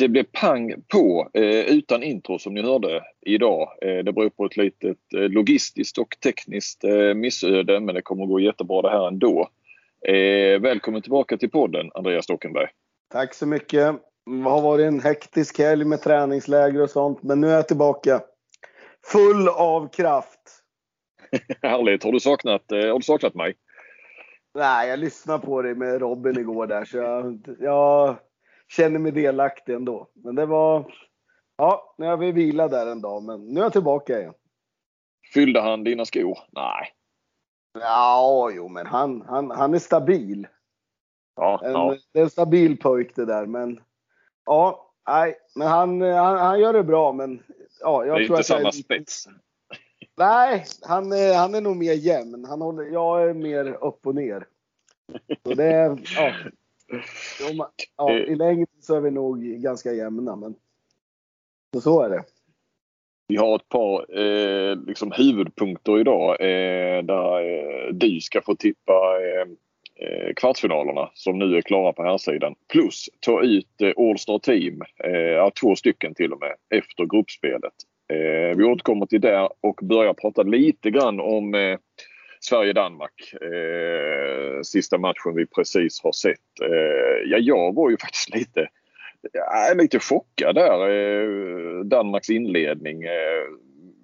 Det blev pang på eh, utan intro som ni hörde idag. Eh, det beror på ett litet eh, logistiskt och tekniskt eh, missöde men det kommer att gå jättebra det här ändå. Eh, välkommen tillbaka till podden Andreas Stockenberg. Tack så mycket. Det har varit en hektisk helg med träningsläger och sånt men nu är jag tillbaka. Full av kraft. Härligt. Har du, saknat, eh, har du saknat mig? Nej, jag lyssnade på dig med Robin igår där så jag, jag känner mig delaktig ändå. Men det var... Ja, nu har vi vilat där en dag men nu är jag tillbaka igen. Fyllde han dina skor? Nej. Ja, jo men han, han, han är stabil. Ja, En, ja. Det är en stabil pojk det där men... Ja, nej, men han, han, han gör det bra men... Ja, jag det är tror inte att jag samma är spets. Nej, han han är nog mer jämn. Han håller, jag är mer upp och ner. Så det ja. Man- ja, I längden så är vi nog ganska jämna. Men så, så är det. Vi har ett par eh, liksom huvudpunkter idag eh, där eh, du ska få tippa eh, eh, kvartsfinalerna som nu är klara på här sidan. Plus ta ut eh, All Star Team, eh, två stycken till och med, efter gruppspelet. Eh, vi återkommer till det och börjar prata lite grann om eh, Sverige-Danmark. Eh, sista matchen vi precis har sett. Eh, ja, jag var ju faktiskt lite eh, lite chockad där. eh, Danmarks inledning. Eh,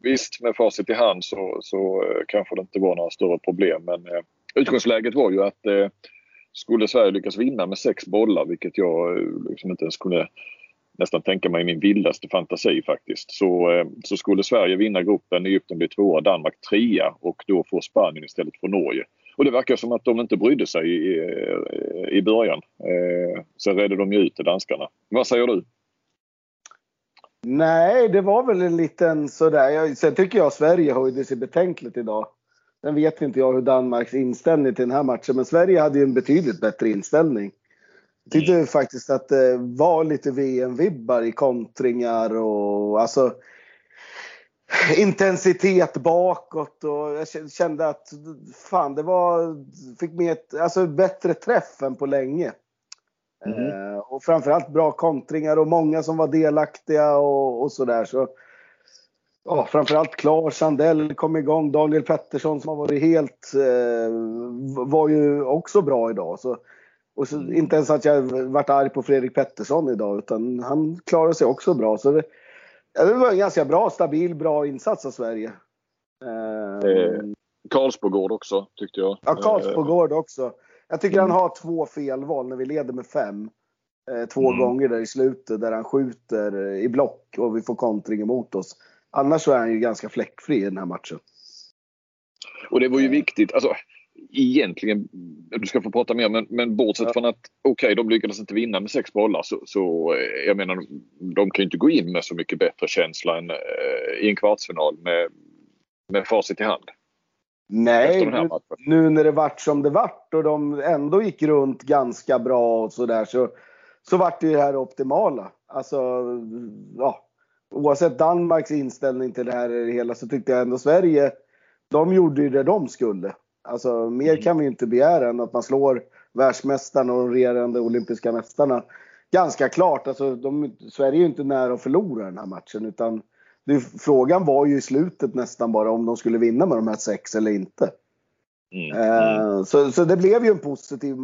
Visst, med facit i hand så, så eh, kanske det inte var några större problem. Men eh, utgångsläget var ju att eh, skulle Sverige lyckas vinna med sex bollar, vilket jag eh, liksom inte ens kunde nästan tänka mig i min vildaste fantasi faktiskt. Så, eh, så skulle Sverige vinna gruppen, Egypten blir tvåa, Danmark trea och då får Spanien istället för Norge. Och det verkar som att de inte brydde sig i, eh, i början. Eh, sen redde de ju ut danskarna. Vad säger du? Nej, det var väl en liten sådär. Jag, sen tycker jag Sverige höjde sig betänkligt idag. Sen vet inte jag hur Danmarks inställning till den här matchen. Men Sverige hade ju en betydligt bättre inställning. Tyckte faktiskt att det var lite VM-vibbar i kontringar och alltså intensitet bakåt och jag kände att fan det var, fick med ett alltså, bättre träff än på länge. Mhm. Eh, och framförallt bra kontringar och många som var delaktiga och, och sådär. Så, ja, framförallt Klar Sandell kom igång. Daniel Pettersson som har varit helt, eh, var ju också bra idag. Så, och så, inte ens att jag varit arg på Fredrik Pettersson idag utan han klarade sig också bra. Så det, det var en ganska bra, stabil, bra insats av Sverige. Eh, Eh, Karlsbogård också tyckte jag. Ja, Karlsborg Eh, också. Jag tycker Mm. han har två felval när vi leder med fem. Eh, två Mm. gånger där i slutet där han skjuter eh, i block och vi får kontring emot oss. Annars så är han ju ganska fläckfri i den här matchen. Och det var ju viktigt. Alltså, egentligen, du ska få prata mer, men, men bortsett Ja. från att okej, de lyckades inte vinna med sex bollar så, så eh, jag menar, de kan ju inte gå in med så mycket bättre känsla än eh, i en kvartsfinal med, med facit i hand. Nej, nu, nu när det vart som det vart och de ändå gick runt ganska bra och sådär så, så vart det ju det här optimala. Alltså, ja. Oavsett Danmarks inställning till det här hela så tyckte jag ändå Sverige, de gjorde ju det de skulle. Alltså mer Mm. kan vi ju inte begära än att man slår världsmästarna och de regerande olympiska mästarna. Ganska klart, alltså de, Sverige är ju inte nära att förlora den här matchen utan det, frågan var ju i slutet nästan bara om de skulle vinna med de här sex eller inte. Mm. Mm. Eh, Så, så det blev ju en positiv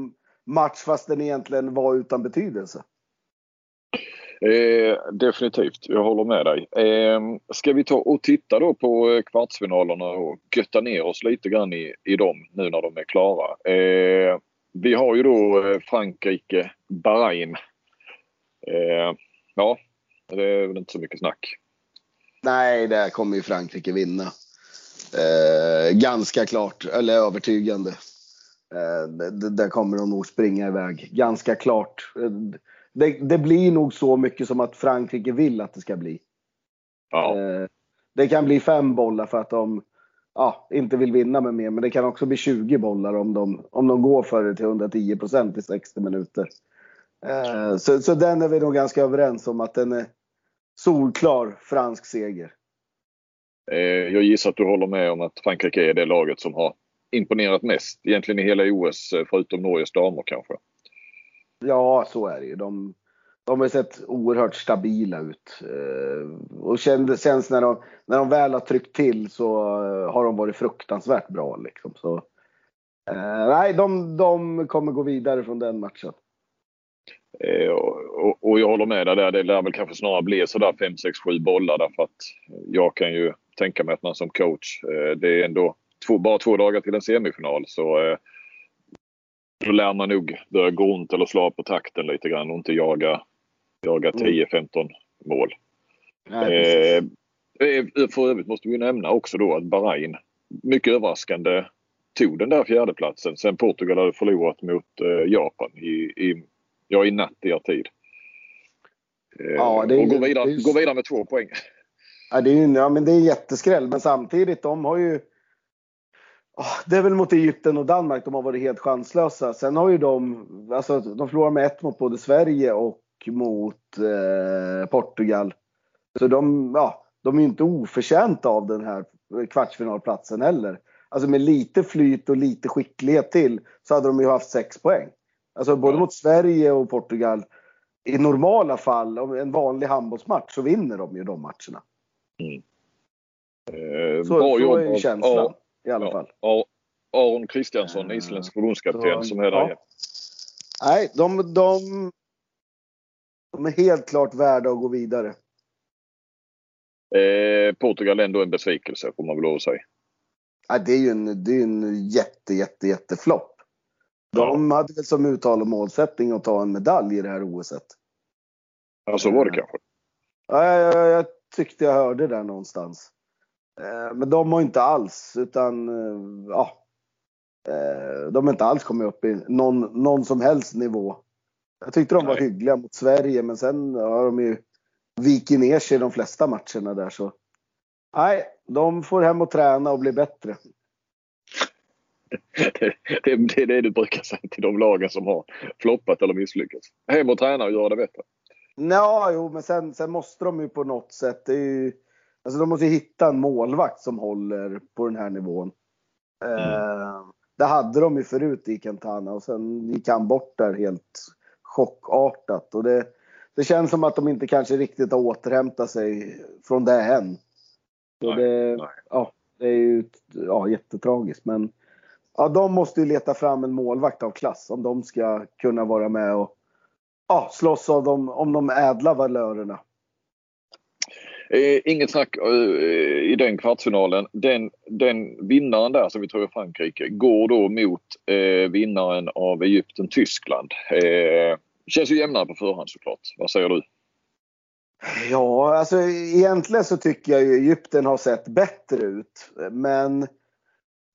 match fast den egentligen var utan betydelse. Eh, definitivt, jag håller med dig. Eh, ska vi ta och titta då på eh, kvartsfinalerna och götta ner oss lite grann i, i dem nu när de är klara. Eh, vi har ju då eh, Frankrike, Bahrain. Eh, ja, det är väl inte så mycket snack. Nej, där kommer ju Frankrike vinna. Eh, ganska klart, eller övertygande. Eh, där kommer de nog springa iväg. Ganska klart. Eh, det, det blir nog så mycket som att Frankrike vill att det ska bli. Ja, Eh, det kan bli fem bollar för att de ja, inte vill vinna med mer. Men det kan också bli 20 bollar om de, om de går för det till 110 procent i 60 minuter. Eh, så, så den är vi nog ganska överens om att den är solklar fransk seger. eh, jag gissar att du håller med om att Frankrike är det laget som har imponerat mest egentligen i hela OS eh, förutom Norges damer kanske. Ja, så är det ju. De, de har sett oerhört stabila ut. Eh, och känns när de, när de väl har tryckt till så eh, har de varit fruktansvärt bra. Liksom. Så, eh, nej, de, de kommer gå vidare från den matchen. Och, och, jag håller med dig där. Det lär väl kanske snarare bli sådär 5, 6, 7 bollar därför att jag kan ju tänka mig att man som coach, det är ändå två, bara två dagar till en semifinal så eh, då lär man nog börja gå runt eller slå på takten lite grann och inte jaga, jaga 10-15 mm. mål. Nej, eh, för övrigt måste vi nämna också då att Bahrain mycket överraskande tog den där fjärdeplatsen sen Portugal hade förlorat mot eh, Japan i, i, ja, i nattiga tid. Eh, ja, det är, och går vidare, är, går vidare med två poäng. Ja, det är, ja, men det är en jätteskräll men samtidigt de har ju det är väl mot Egypten och Danmark de har varit helt chanslösa. Sen har ju de, alltså de förlorar med ett mot både Sverige och mot eh, Portugal. Så de, ja, de är ju inte oförtjänta av den här kvartsfinalplatsen heller. Alltså med lite flyt och lite skicklighet till så hade de ju haft sex poäng. Alltså både mot Sverige och Portugal. I normala fall, om en vanlig handbollsmatch, så vinner de ju de matcherna. Mm. Eh, så, så är ju känslan. Ja i alla ja. fall. Aron Kristiansson, uh, isländsk förbundskapten, som är där. Ja. Nej, de, de, de är helt klart värda att gå vidare. Eh, Portugal är ändå en besvikelse får man väl lov att säga. Ja, det är ju en, det är en jätte, jätte, jätteflopp. De ja. hade väl som uttalad målsättning att ta en medalj i det här OSet. Ja, så var det kanske. Ja, jag, jag, jag tyckte jag hörde det någonstans. Eh, men de har inte alls, utan eh, ja. Eh, de har inte alls kommit upp i någon, någon som helst nivå. Jag tyckte de var Nej. hyggliga mot Sverige, men sen har de ju vikit ner sig i de flesta matcherna där så. Nej, de får hem och träna och bli bättre. Det, det, det är det du brukar säga till de lagen som har floppat eller misslyckats. Hem och träna och göra det bättre. Ja, jo, men sen, sen måste de ju på något sätt. Det är ju, Alltså de måste hitta en målvakt som håller på den här nivån. Mm. Eh, det hade de ju förut i Quintana och sen gick han bort där helt chockartat. Och det, det känns som att de inte kanske riktigt har återhämtat sig från det än. Så det, nej. Ja, det är ju ja, jättetragiskt. Men ja, de måste ju leta fram en målvakt av klass om de ska kunna vara med och ja, slåss av de, om de ädla valörerna. Eh, inget snack eh, i den kvartsfinalen. Den, den vinnaren där som vi tror är Frankrike går då mot eh, vinnaren av Egypten-Tyskland. Eh, känns ju jämnare på förhand såklart. Vad säger du? Ja, alltså egentligen så tycker jag ju Egypten har sett bättre ut. Men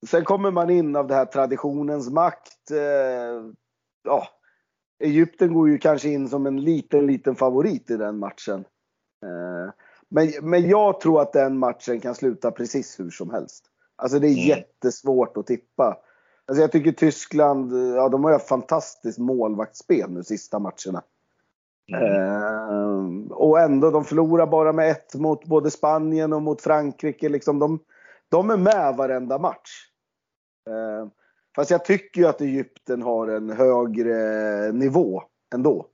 sen kommer man in av det här traditionens makt. Eh, ja, Egypten går ju kanske in som en liten, liten favorit i den matchen. Eh, men, men jag tror att den matchen kan sluta precis hur som helst. Alltså det är mm. jättesvårt att tippa. Alltså jag tycker Tyskland, ja de har ju fantastiskt målvaktsspel nu sista matcherna. Mm. Eh, och ändå, de förlorar bara med ett mot både Spanien och mot Frankrike. Liksom de, de är med varenda match. Eh, fast jag tycker ju att Egypten har en högre nivå ändå.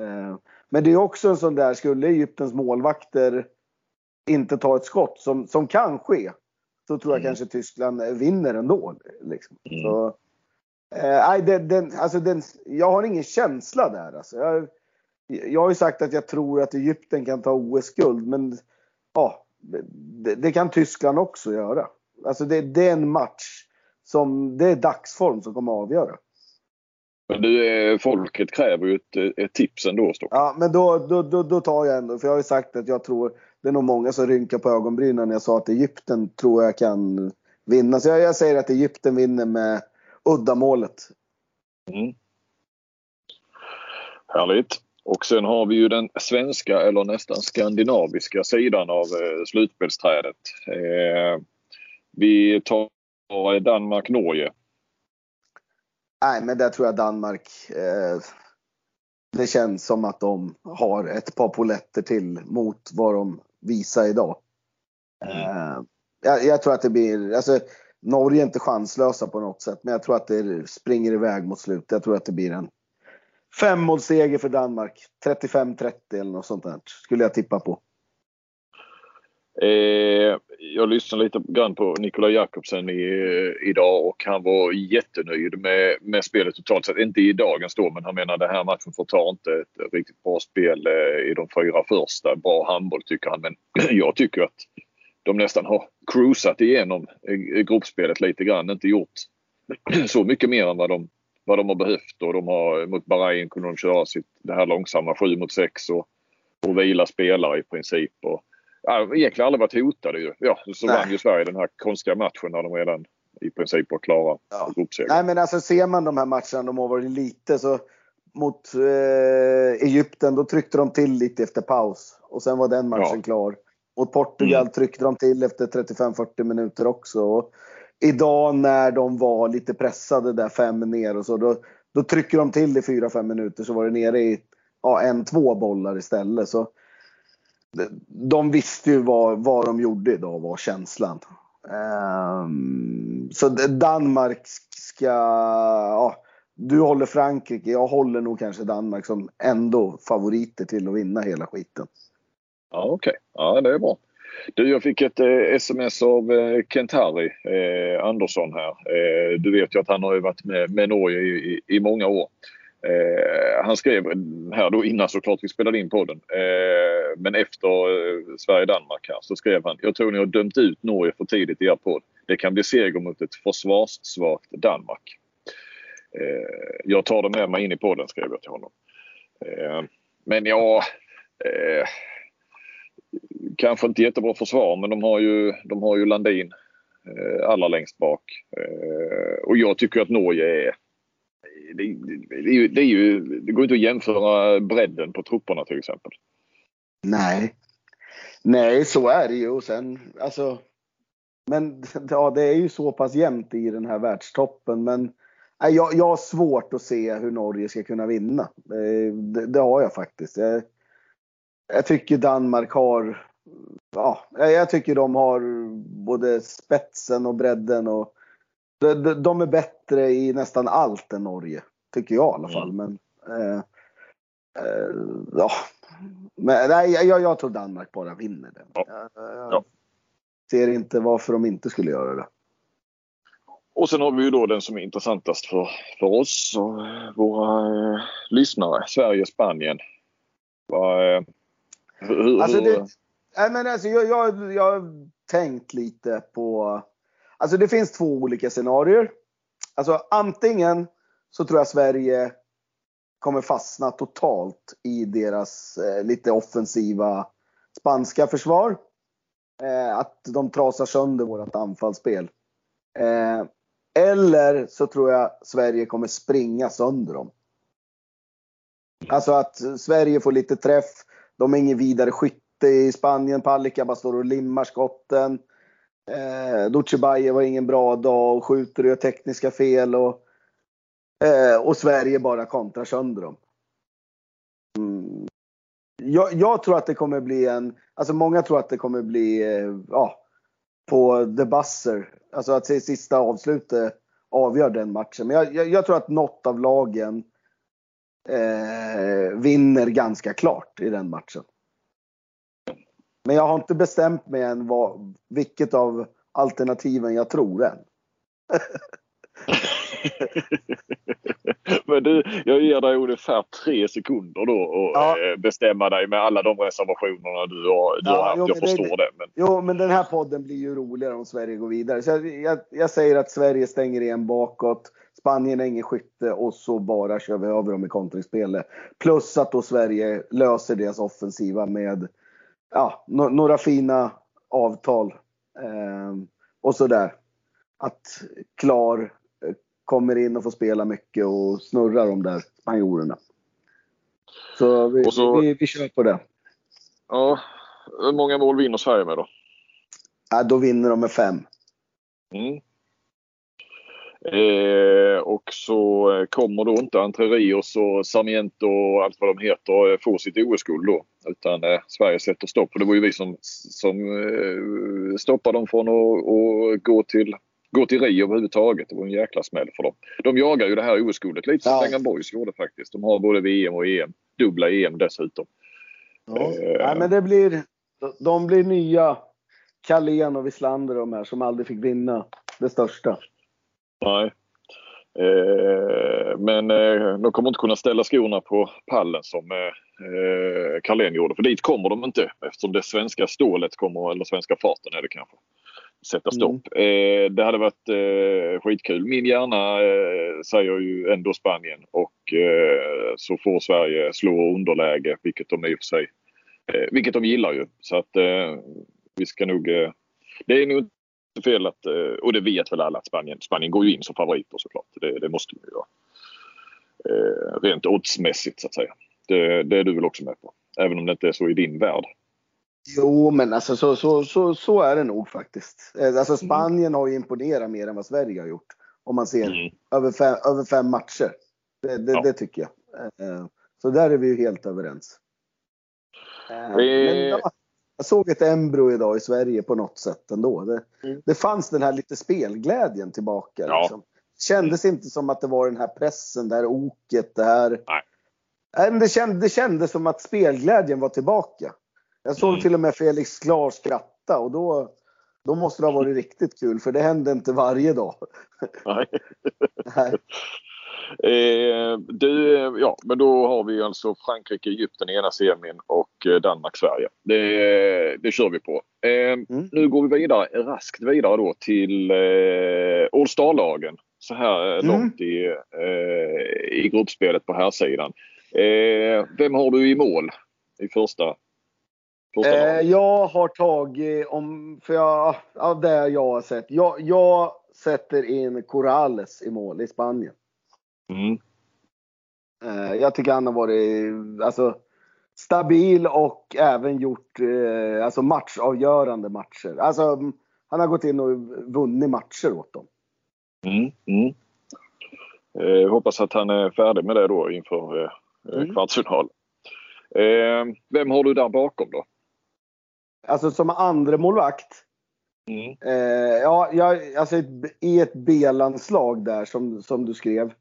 Eh, men det är också en sån där, skulle Egyptens målvakter inte ta ett skott, som, som kan ske, så tror jag mm. kanske Tyskland vinner ändå. Liksom. Mm. Så, eh, den, den, alltså den, jag har ingen känsla där. Alltså. Jag, jag har ju sagt att jag tror att Egypten kan ta OS-guld, men ja, det, det, kan Tyskland också göra. Alltså det, det är en match som, det är dagsform som kommer att avgöra. Men du, folket kräver ju ett, ett tips ändå. Stock. Ja, men då, då, då, då, tar jag ändå. För jag har ju sagt att jag tror, det är nog många som rynkar på ögonbrynen när jag sa att Egypten tror jag kan vinna. Så jag, jag säger att Egypten vinner med uddamålet. Mm. Härligt. Och sen har vi ju den svenska eller nästan skandinaviska sidan av eh, slutspelsträdet. Eh, vi tar Danmark-Norge. Nej, men där tror jag Danmark. Eh, det känns som att de har ett par poletter till mot vad de visar idag. Mm. Eh, jag, jag, tror att det blir, alltså Norge är inte chanslösa på något sätt, men jag tror att det springer iväg mot slutet. Jag tror att det blir en femmålsseger för Danmark. 35-30 eller något sånt där. Skulle jag tippa på. Eh, jag lyssnade lite grann på Nikola Jakobsen i, idag och han var jättenöjd med, med spelet totalt sett. Inte i dagens då men han menar den här matchen förtar inte ett riktigt bra spel eh, i de fyra första. Bra handboll tycker han men jag tycker att de nästan har cruisat igenom eh, gruppspelet lite grann. Inte gjort så mycket mer än vad de, vad de har behövt och de har mot Bahrain kunde de köra sitt, det här långsamma 7 mot 6 och, och vila spelare i princip. Och, egentligen aldrig varit hotade ju. Ja, så Nej. vann ju Sverige den här konstiga matchen när de redan i princip var klara ja. Nej men alltså ser man de här matcherna de har varit lite så mot eh, Egypten då tryckte de till lite efter paus och sen var den matchen ja. klar. Mot Portugal mm. tryckte de till efter 35-40 minuter också. Och idag när de var lite pressade där fem ner och så då, då trycker de till i 4-5 minuter så var det nere i ja, en, två bollar istället. Så de visste ju vad, vad de gjorde idag var känslan. Um, så Danmark ska, ja, du håller Frankrike, jag håller nog kanske Danmark som ändå favoriter till att vinna hela skiten. Ja okej, okay. ja det är bra. Du, jag fick ett eh, sms av eh, Kent-Harry eh, Andersson här. Eh, du vet ju att han har varit med, med Norge i, i, i många år. Eh, han skrev här då innan såklart vi spelade in podden. Eh, men efter eh, Sverige-Danmark här så skrev han. Jag tror ni har dömt ut Norge för tidigt i er podd. Det kan bli seger mot ett försvarssvagt Danmark. Eh, jag tar det med mig in i podden skrev jag till honom. Eh, men ja, eh, kanske inte jättebra försvar men de har ju, de har ju Landin eh, allra längst bak. Eh, och jag tycker att Norge är det, det, är ju, det, är ju, det går inte att jämföra bredden på trupperna till exempel. Nej. Nej, så är det ju. Och sen, alltså, men ja, det är ju så pass jämnt i den här världstoppen. Men nej, jag, jag har svårt att se hur Norge ska kunna vinna. Eh, det, det har jag faktiskt. Jag, jag, tycker Danmark har... Ja, jag tycker de har både spetsen och bredden och de, de är bättre i nästan allt än Norge. Tycker jag i alla fall. Mm. Men, eh, eh, ja. men nej, jag, jag tror Danmark bara vinner den. Ja. Jag, ja. ser inte varför de inte skulle göra det. Och sen har vi ju då den som är intressantast för, för oss och våra eh, lyssnare. Sverige-Spanien. Eh, hur, alltså det, nej men alltså jag, jag, jag har tänkt lite på Alltså det finns två olika scenarier. Alltså antingen så tror jag Sverige kommer fastna totalt i deras eh, lite offensiva spanska försvar. Eh, att de trasar sönder vårt anfallsspel. Eh, eller så tror jag Sverige kommer springa sönder dem. Alltså att Sverige får lite träff. De är ingen vidare skytte i Spanien. Palicka bara står och limmar skotten. Eh, Dutjebaje var ingen bra dag och skjuter och gör tekniska fel. Och, eh, och Sverige bara kontrar sönder dem. Mm. Jag, jag, tror att det kommer bli en, alltså många tror att det kommer bli, eh, ja, på the buzzer. Alltså att sista avslutet avgör den matchen. Men jag, jag, jag tror att något av lagen eh, vinner ganska klart i den matchen. Men jag har inte bestämt mig än vad, vilket av alternativen jag tror än. Men du, jag ger dig ungefär tre sekunder då och ja. Eh, bestämma dig med alla de reservationerna du har, du ja, har haft. Jo, jag förstår det, det. Men... Jo, men den här podden blir ju roligare om Sverige går vidare. Så jag, jag, jag säger att Sverige stänger igen bakåt. Spanien är ingen skytte och så bara kör vi över dem i kontringsspelet. Plus att då Sverige löser deras offensiva med ja, no några fina avtal. Eh, och sådär. Att Klar eh, kommer in och får spela mycket och snurrar de där spanjorerna. Så vi, så, vi, vi kör på det. Ja, hur många mål vinner Sverige med då? Ja, då vinner de med fem. Mm. Eh, och så eh, kommer då inte Entre Rios och Sarmiento och allt vad de heter få sitt OS-guld då. Utan eh, Sverige sätter stopp. Och det var ju vi som, som eh, stoppade dem från att, att gå till gå till Rio överhuvudtaget. Det var en jäkla smäll för dem. De jagar ju det här OS-guldet lite som ja. Boys gjorde faktiskt. De har både VM och EM. Dubbla EM dessutom. Ja. Eh. Nej, men det blir, de blir nya Carlén och Wislander de här som aldrig fick vinna det största. Nej. Eh, men eh, de kommer inte kunna ställa skorna på pallen som eh, Carlén gjorde. För dit kommer de inte eftersom det svenska stålet kommer, eller svenska farten är det kanske, sätta stopp. Mm. Eh, det hade varit eh, skitkul. Min hjärna eh, säger ju ändå Spanien och eh, så får Sverige slå underläge, vilket de i och för sig eh, vilket de gillar ju. Så att eh, vi ska nog... det är nog fel att, och det vet väl alla att Spanien, Spanien går ju in som favoriter såklart. Det, det måste man ju göra. rent oddsmässigt så att säga. Det, det är du väl också med på? Även om det inte är så i din värld. Jo, men alltså så, så, så, så är det nog faktiskt. Eh, alltså mm. Spanien har ju imponerat mer än vad Sverige har gjort. Om man ser mm. över, fem, över fem matcher. Det, det, ja. det, tycker jag. Eh, så där är vi ju helt överens. Eh, men ja, jag såg ett Embro idag i Sverige på något sätt ändå. Det, mm. det fanns den här lite spelglädjen tillbaka. Ja. Liksom. Kändes inte som att det var den här pressen, det här oket, det här... Nej. Det, kändes, det kändes som att spelglädjen var tillbaka. Jag såg mm. till och med Felix Klar skratta och då, då måste det ha varit riktigt kul för det händer inte varje dag. Nej. Nej. Eh, du, ja, men då har vi alltså Frankrike, Egypten i ena semin och eh, Danmark, Sverige. Det, det kör vi på. Eh, mm. Nu går vi vidare, raskt vidare då till eh, All Star-lagen. Så här mm. långt i, eh, i gruppspelet på här sidan. Eh, vem har du i mål i första Eh, jag har tagit, om, för jag, av det jag har sett, jag, jag sätter in Corrales i mål i Spanien. Mm. Eh, jag tycker han har varit alltså, stabil och även gjort eh, alltså matchavgörande matcher. Alltså, han har gått in och vunnit matcher åt dem. Mm, mm. Eh, hoppas att han är färdig med det då inför eh, mm. kvartsfinal. Eh, vem har du där bakom då? Alltså som andra målvakt. Mm. Eh, ja, jag, alltså i ett B-landslag där som, som du skrev.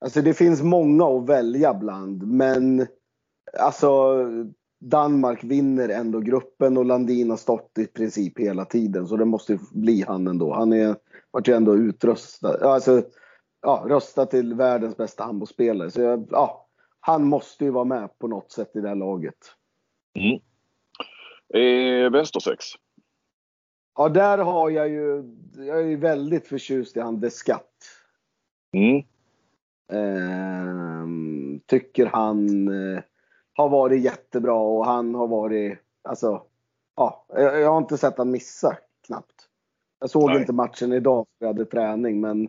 Alltså det finns många att välja bland men alltså Danmark vinner ändå gruppen och Landin har stått i princip hela tiden så det måste bli han ändå. Han är, vart ju ändå utrustad, alltså ja, röstad till världens bästa handbollsspelare. Så jag, ja, han måste ju vara med på något sätt i det här laget. Mm. Eh, vänstersex. Ja, där har jag ju, jag är väldigt förtjust i han Descat. Mm. Eh, tycker han eh, har varit jättebra och han har varit, alltså, ja, jag, jag har inte sett han missa knappt. Jag såg Nej. inte matchen idag för jag hade träning men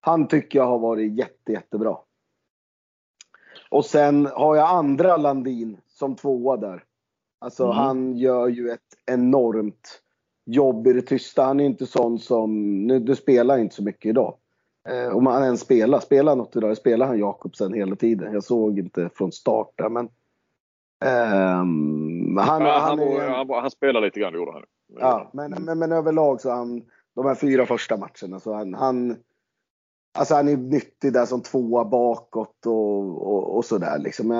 han tycker jag har varit jätte, jättebra. Och sen har jag andra Landin som tvåa där. Alltså mm. han gör ju ett enormt jobb i det tysta. Han är inte sån som, nu du spelar inte så mycket idag. Eh, om han ens spelar, spelar något idag, spelar han Jakobsen hela tiden. Jag såg inte från start där men. Um, han, ja, han, han, är, han, han, spelar lite grann, gjorde han. Ja, men, men, men överlag så han, de här fyra första matcherna så han, han Alltså han är nyttig där som tvåa bakåt och, och, och sådär liksom.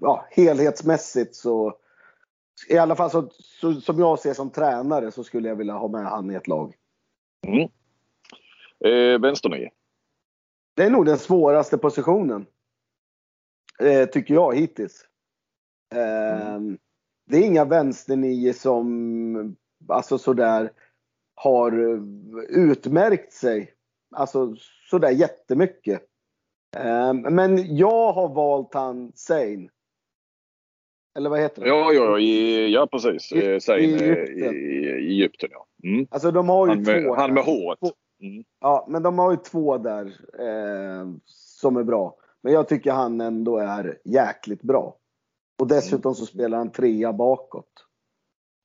Ja, helhetsmässigt så i alla fall så, så, som jag ser som tränare så skulle jag vilja ha med han i ett lag. Mm. Eh, vänsternio? Det är nog den svåraste positionen. Eh, tycker jag hittills. Eh, mm. Det är inga vänsternio som alltså sådär har utmärkt sig. Alltså sådär jättemycket. Eh, men jag har valt han Sein. Eller vad heter det? Ja, ja, i, ja precis. I, eh, Sein, i, Egypten. I, i Egypten ja. Mm. Alltså de har ju han med, två. Han med håret. Mm. Ja, men de har ju två där eh, som är bra. Men jag tycker han ändå är jäkligt bra. Och dessutom så spelar han trea bakåt.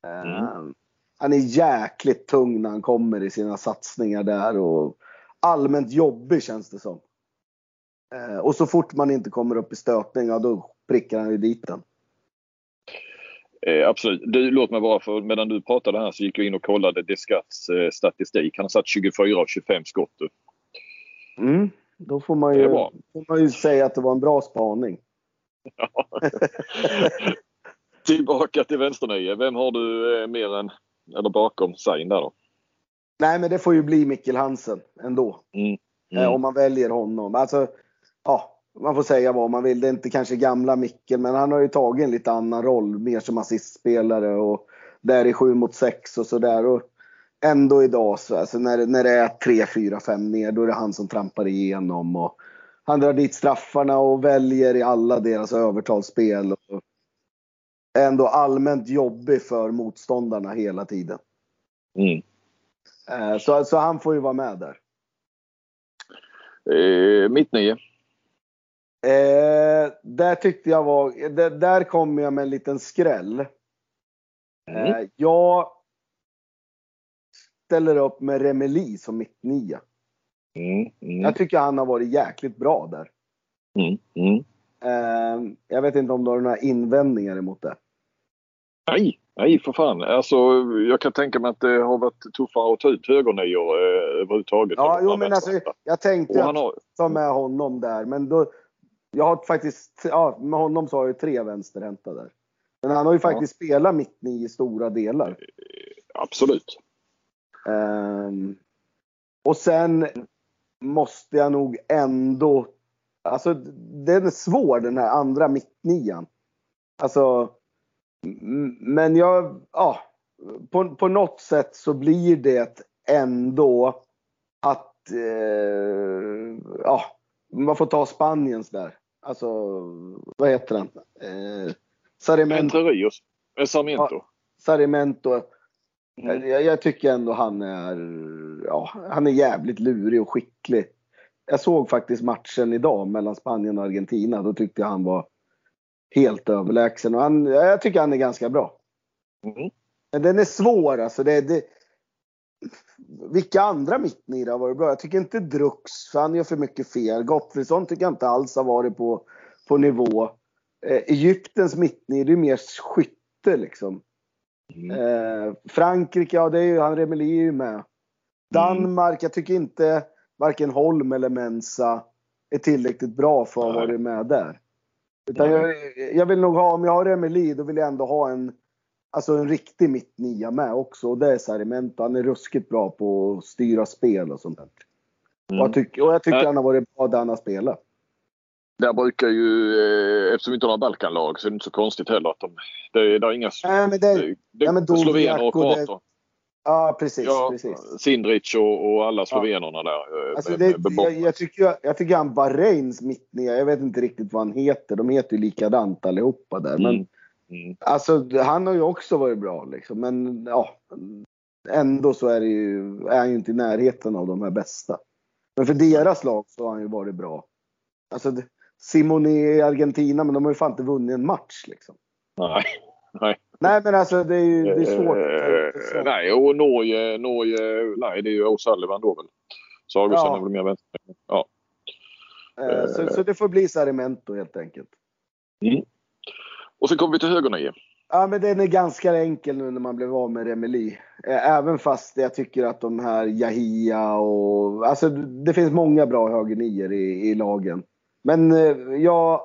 Eh, mm. Han är jäkligt tung när han kommer i sina satsningar där och allmänt jobbig känns det som. Eh, och så fort man inte kommer upp i stötning, ja då prickar han ju dit den. Eh, absolut. Du, låt mig bara för medan du pratade här så gick jag in och kollade Descats eh, statistik. Han har satt 24 av 25 skott. Mm. Då får man, ju, får man ju säga att det var en bra spaning. Tillbaka till vänsternöje. Vem har du eh, mer än, eller bakom Sain där då? Nej, men det får ju bli Mikkel Hansen ändå. Mm. Mm. Eh, om man väljer honom. Alltså, ja, man får säga vad man vill. Det är inte kanske gamla Mikkel, men han har ju tagit en lite annan roll. Mer som assistspelare och där i 7 mot 6 och sådär. Ändå idag så, alltså när, när det är 3, 4, 5 ner, då är det han som trampar igenom. Och han drar dit straffarna och väljer i alla deras övertalsspel. Och är ändå allmänt jobbig för motståndarna hela tiden. Mm. Eh, så, så han får ju vara med där. Eh, mitt nio. Eh, där tyckte jag var, där, där kom jag med en liten skräll. Mm. Eh, jag ställer upp med Remeli som mittnia. Mm. Mm. Jag tycker han har varit jäkligt bra där. Mm. Mm. Eh, jag vet inte om du har några invändningar emot det? Nej, nej för fan. Alltså, jag kan tänka mig att det har varit tuffare att ta ut högernior eh, överhuvudtaget. Ja, jo, men alltså, jag tänkte att har... ta med honom där, men då, jag har faktiskt, ja, med honom så har jag tre vänsterhänta där. Men han har ju faktiskt ja. spelat mittni i stora delar. Absolut. Um, och sen måste jag nog ändå, alltså den är svår den här andra mittnian. Alltså, men jag, ja, på, på något sätt så blir det ändå att, eh, ja, man får ta Spaniens där. Alltså, vad heter han? Eh, Sarimento. Eh, Sarmiento. Ja, Sarimento. Mm. Jag, jag, tycker ändå han är, ja, han är jävligt lurig och skicklig. Jag såg faktiskt matchen idag mellan Spanien och Argentina. Då tyckte jag han var helt överlägsen. Och han, jag tycker han är ganska bra. Mm. Men den är svår alltså. Det, det, vilka andra mittnior har varit bra? Jag tycker inte Drux, för han gör för mycket fel. Gottfridsson tycker jag inte alls har varit på, på nivå. Eh, Egyptens mittnior, det är mer skytte liksom. Mm. Eh, Frankrike, ja det är ju, han Remeli är ju med. Danmark, jag tycker inte varken Holm eller Mensa är tillräckligt bra för att vara med där. Utan jag, jag, vill nog ha, om jag har Remeli, då vill jag ändå ha en, alltså en riktig mittnia med också. Och det är Sarimento. Han är ruskigt bra på att styra spel och sånt där. Mm. Och, jag tycker, och jag tycker han har varit bra där han har spelat. Där brukar ju, eh, eftersom vi inte har några Balkanlag så är det inte så konstigt heller att de, det, det är inga Nej, men det, det, ja, men slovener och kroater. Ja, precis. Ja, precis. Sindric och, och alla slovenerna ja. där. Eh, alltså det, jag, jag, tycker, jag tycker han Bahrains mittnia, jag vet inte riktigt vad han heter. De heter ju likadant allihopa där. Men mm. Alltså, han har ju också varit bra liksom. Men ja, ändå så är, det ju, är han ju inte i närheten av de här bästa. Men för deras lag så har han ju varit bra. Alltså, Simone i Argentina, men de har ju fan inte vunnit en match liksom. Nej. Nej. Nej men alltså det är ju det är svårt. Uh, nej och Norge, Norge, nej det är ju O'Sullivan då väl. Sagosen ja. är väl mer vänster. Ja. Uh, så, så, det får bli Sarimento helt enkelt. Mm. Och så kommer vi till högernio. Ja men den är ganska enkel nu när man blev av med Remeli. Även fast jag tycker att de här Jahia och... Alltså det finns många bra högernior i, i lagen. Men jag...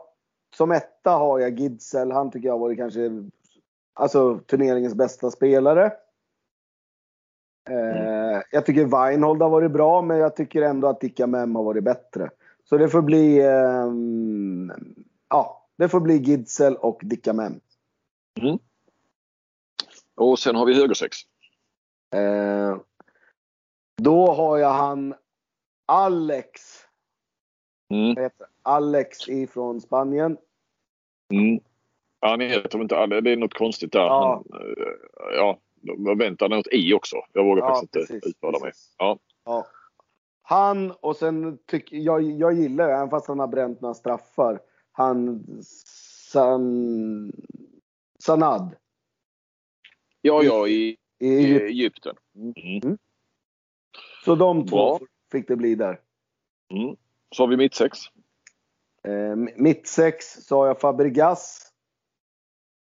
Som etta har jag Gidsel. Han tycker jag har varit kanske Alltså turneringens bästa spelare. Mm. jag tycker Weinhold har varit bra, men jag tycker ändå att Dicka Mem har varit bättre. Så det får bli, eh, ja, det får bli Gidsel och Dicka Mem. Mm. Och sen har vi högersex. Eh, då har jag han Alex. Mm. Alex ifrån Spanien. Mm. Han heter inte alla. Det är något konstigt där. Ja. Men, eh, ja, jag väntar något i också. Jag vågar ja, faktiskt precis, inte uttala mig. Ja. ja. Han och sen tycker jag, jag gillar även fast han har bränt några straffar. Han San, Sanad. Ja, ja, i, i Egypten. Mm. Mm. Så de två Bra. fick det bli där. Mm. Så har vi mittsex. Eh, mittsex så har jag Fabregas.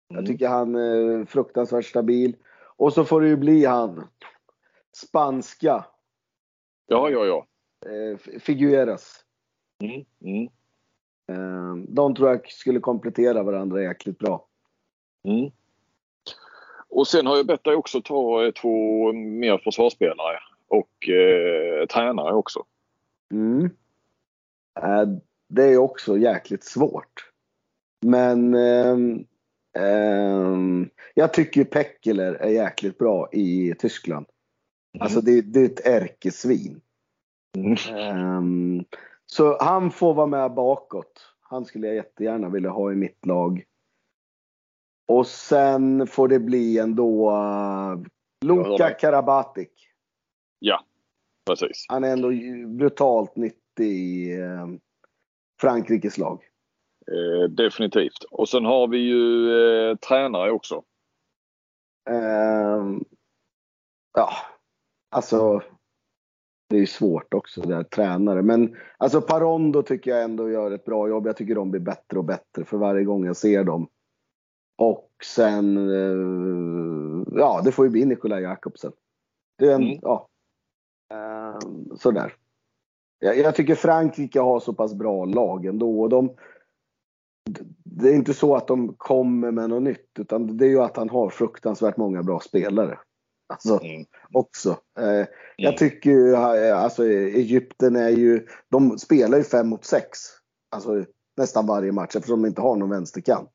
Jag tycker han är fruktansvärt stabil. Och så får det ju bli han. Spanska. Ja, ja, ja. Eh, Figueras. Mm, mm, de tror jag skulle komplettera varandra jäkligt bra. mm. Och sen har jag bett dig också ta eh, två mer försvarsspelare och eh, tränare också. Mm. Eh, det är också jäkligt svårt. Men ehm, ehm, jag tycker Peckeler är jäkligt bra i Tyskland. Alltså det, det är ett ärkesvin. Mm. Så han får vara med bakåt. Han skulle jag jättegärna vilja ha i mitt lag. Och sen får det bli ändå uh, Luka. Karabatic. Ja, precis. Han är ändå brutalt nyttig i eh, Frankrikes lag. Eh, definitivt. Och sen har vi ju eh, tränare också. Ehm, ja, alltså. Det är svårt också det här tränare. Men alltså Parondo tycker jag ändå gör ett bra jobb. Jag tycker de blir bättre och bättre för varje gång jag ser dem. Och sen, eh, ja det får ju bli Nikolaj Jakobsen. Det är en, Mm. ja. Ehm, sådär. Jag, jag tycker Frankrike har så pass bra lag ändå. Och de, det är inte så att de kommer med något nytt utan det är ju att han har fruktansvärt många bra spelare. Alltså Mm. också. Eh, jag tycker ju, eh, alltså Egypten är ju, de spelar ju fem mot sex. Alltså nästan varje match eftersom de inte har någon vänsterkant.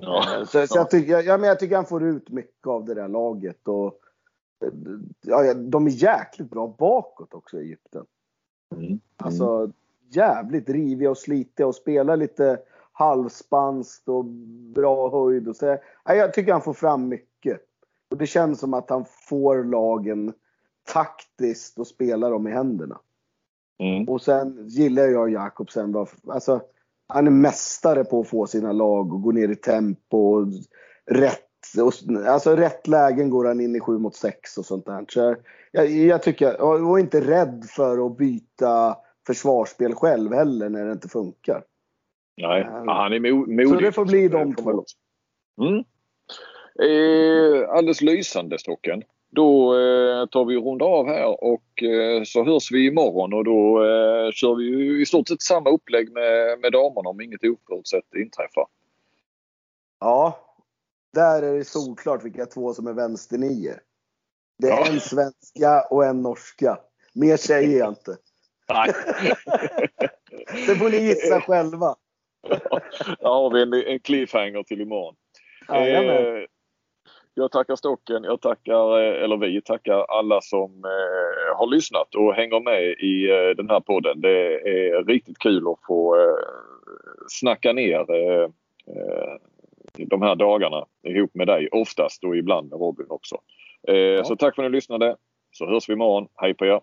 Ja. Eh, Så, så jag, tycker, ja, men jag tycker han får ut mycket av det där laget. Och, eh, ja, de är jäkligt bra bakåt också Egypten. Mm. Alltså jävligt riviga och slitiga och spelar lite halvspanskt och bra höjd. Och så. Ja, jag tycker han får fram mycket. Och det känns som att han får lagen taktiskt och spelar dem i händerna. Mm. Och sen gillar jag Jakobsen. Alltså, han är mästare på att få sina lag att gå ner i tempo. Och rätt, och, alltså rätt lägen går han in i 7 mot 6 och sånt där. Så jag, jag tycker, och inte rädd för att byta försvarsspel själv heller när det inte funkar. Nej, ja, han är mo- modig. Så det får bli de två. Mm. Eh, alldeles lysande Stocken. Då eh, tar vi och runda av här och eh, så hörs vi imorgon och då eh, kör vi ju i stort sett samma upplägg med, med damerna om inget oförutsett inträffar. Ja, där är det solklart vilka två som är vänsternior. Det är Ja. en svenska och en norska. Mer säger jag inte. Nej. Det får ni gissa själva. Där har vi en, en cliffhanger till imorgon. Jajamän. Eh, jag tackar Stocken, jag tackar, eh, eller vi tackar alla som eh, har lyssnat och hänger med i eh, den här podden. Det är riktigt kul att få eh, snacka ner eh, eh, de här dagarna ihop med dig oftast och ibland med Robin också. Eh, Så tack för att ni lyssnade. Så hörs vi imorgon. Hej på er!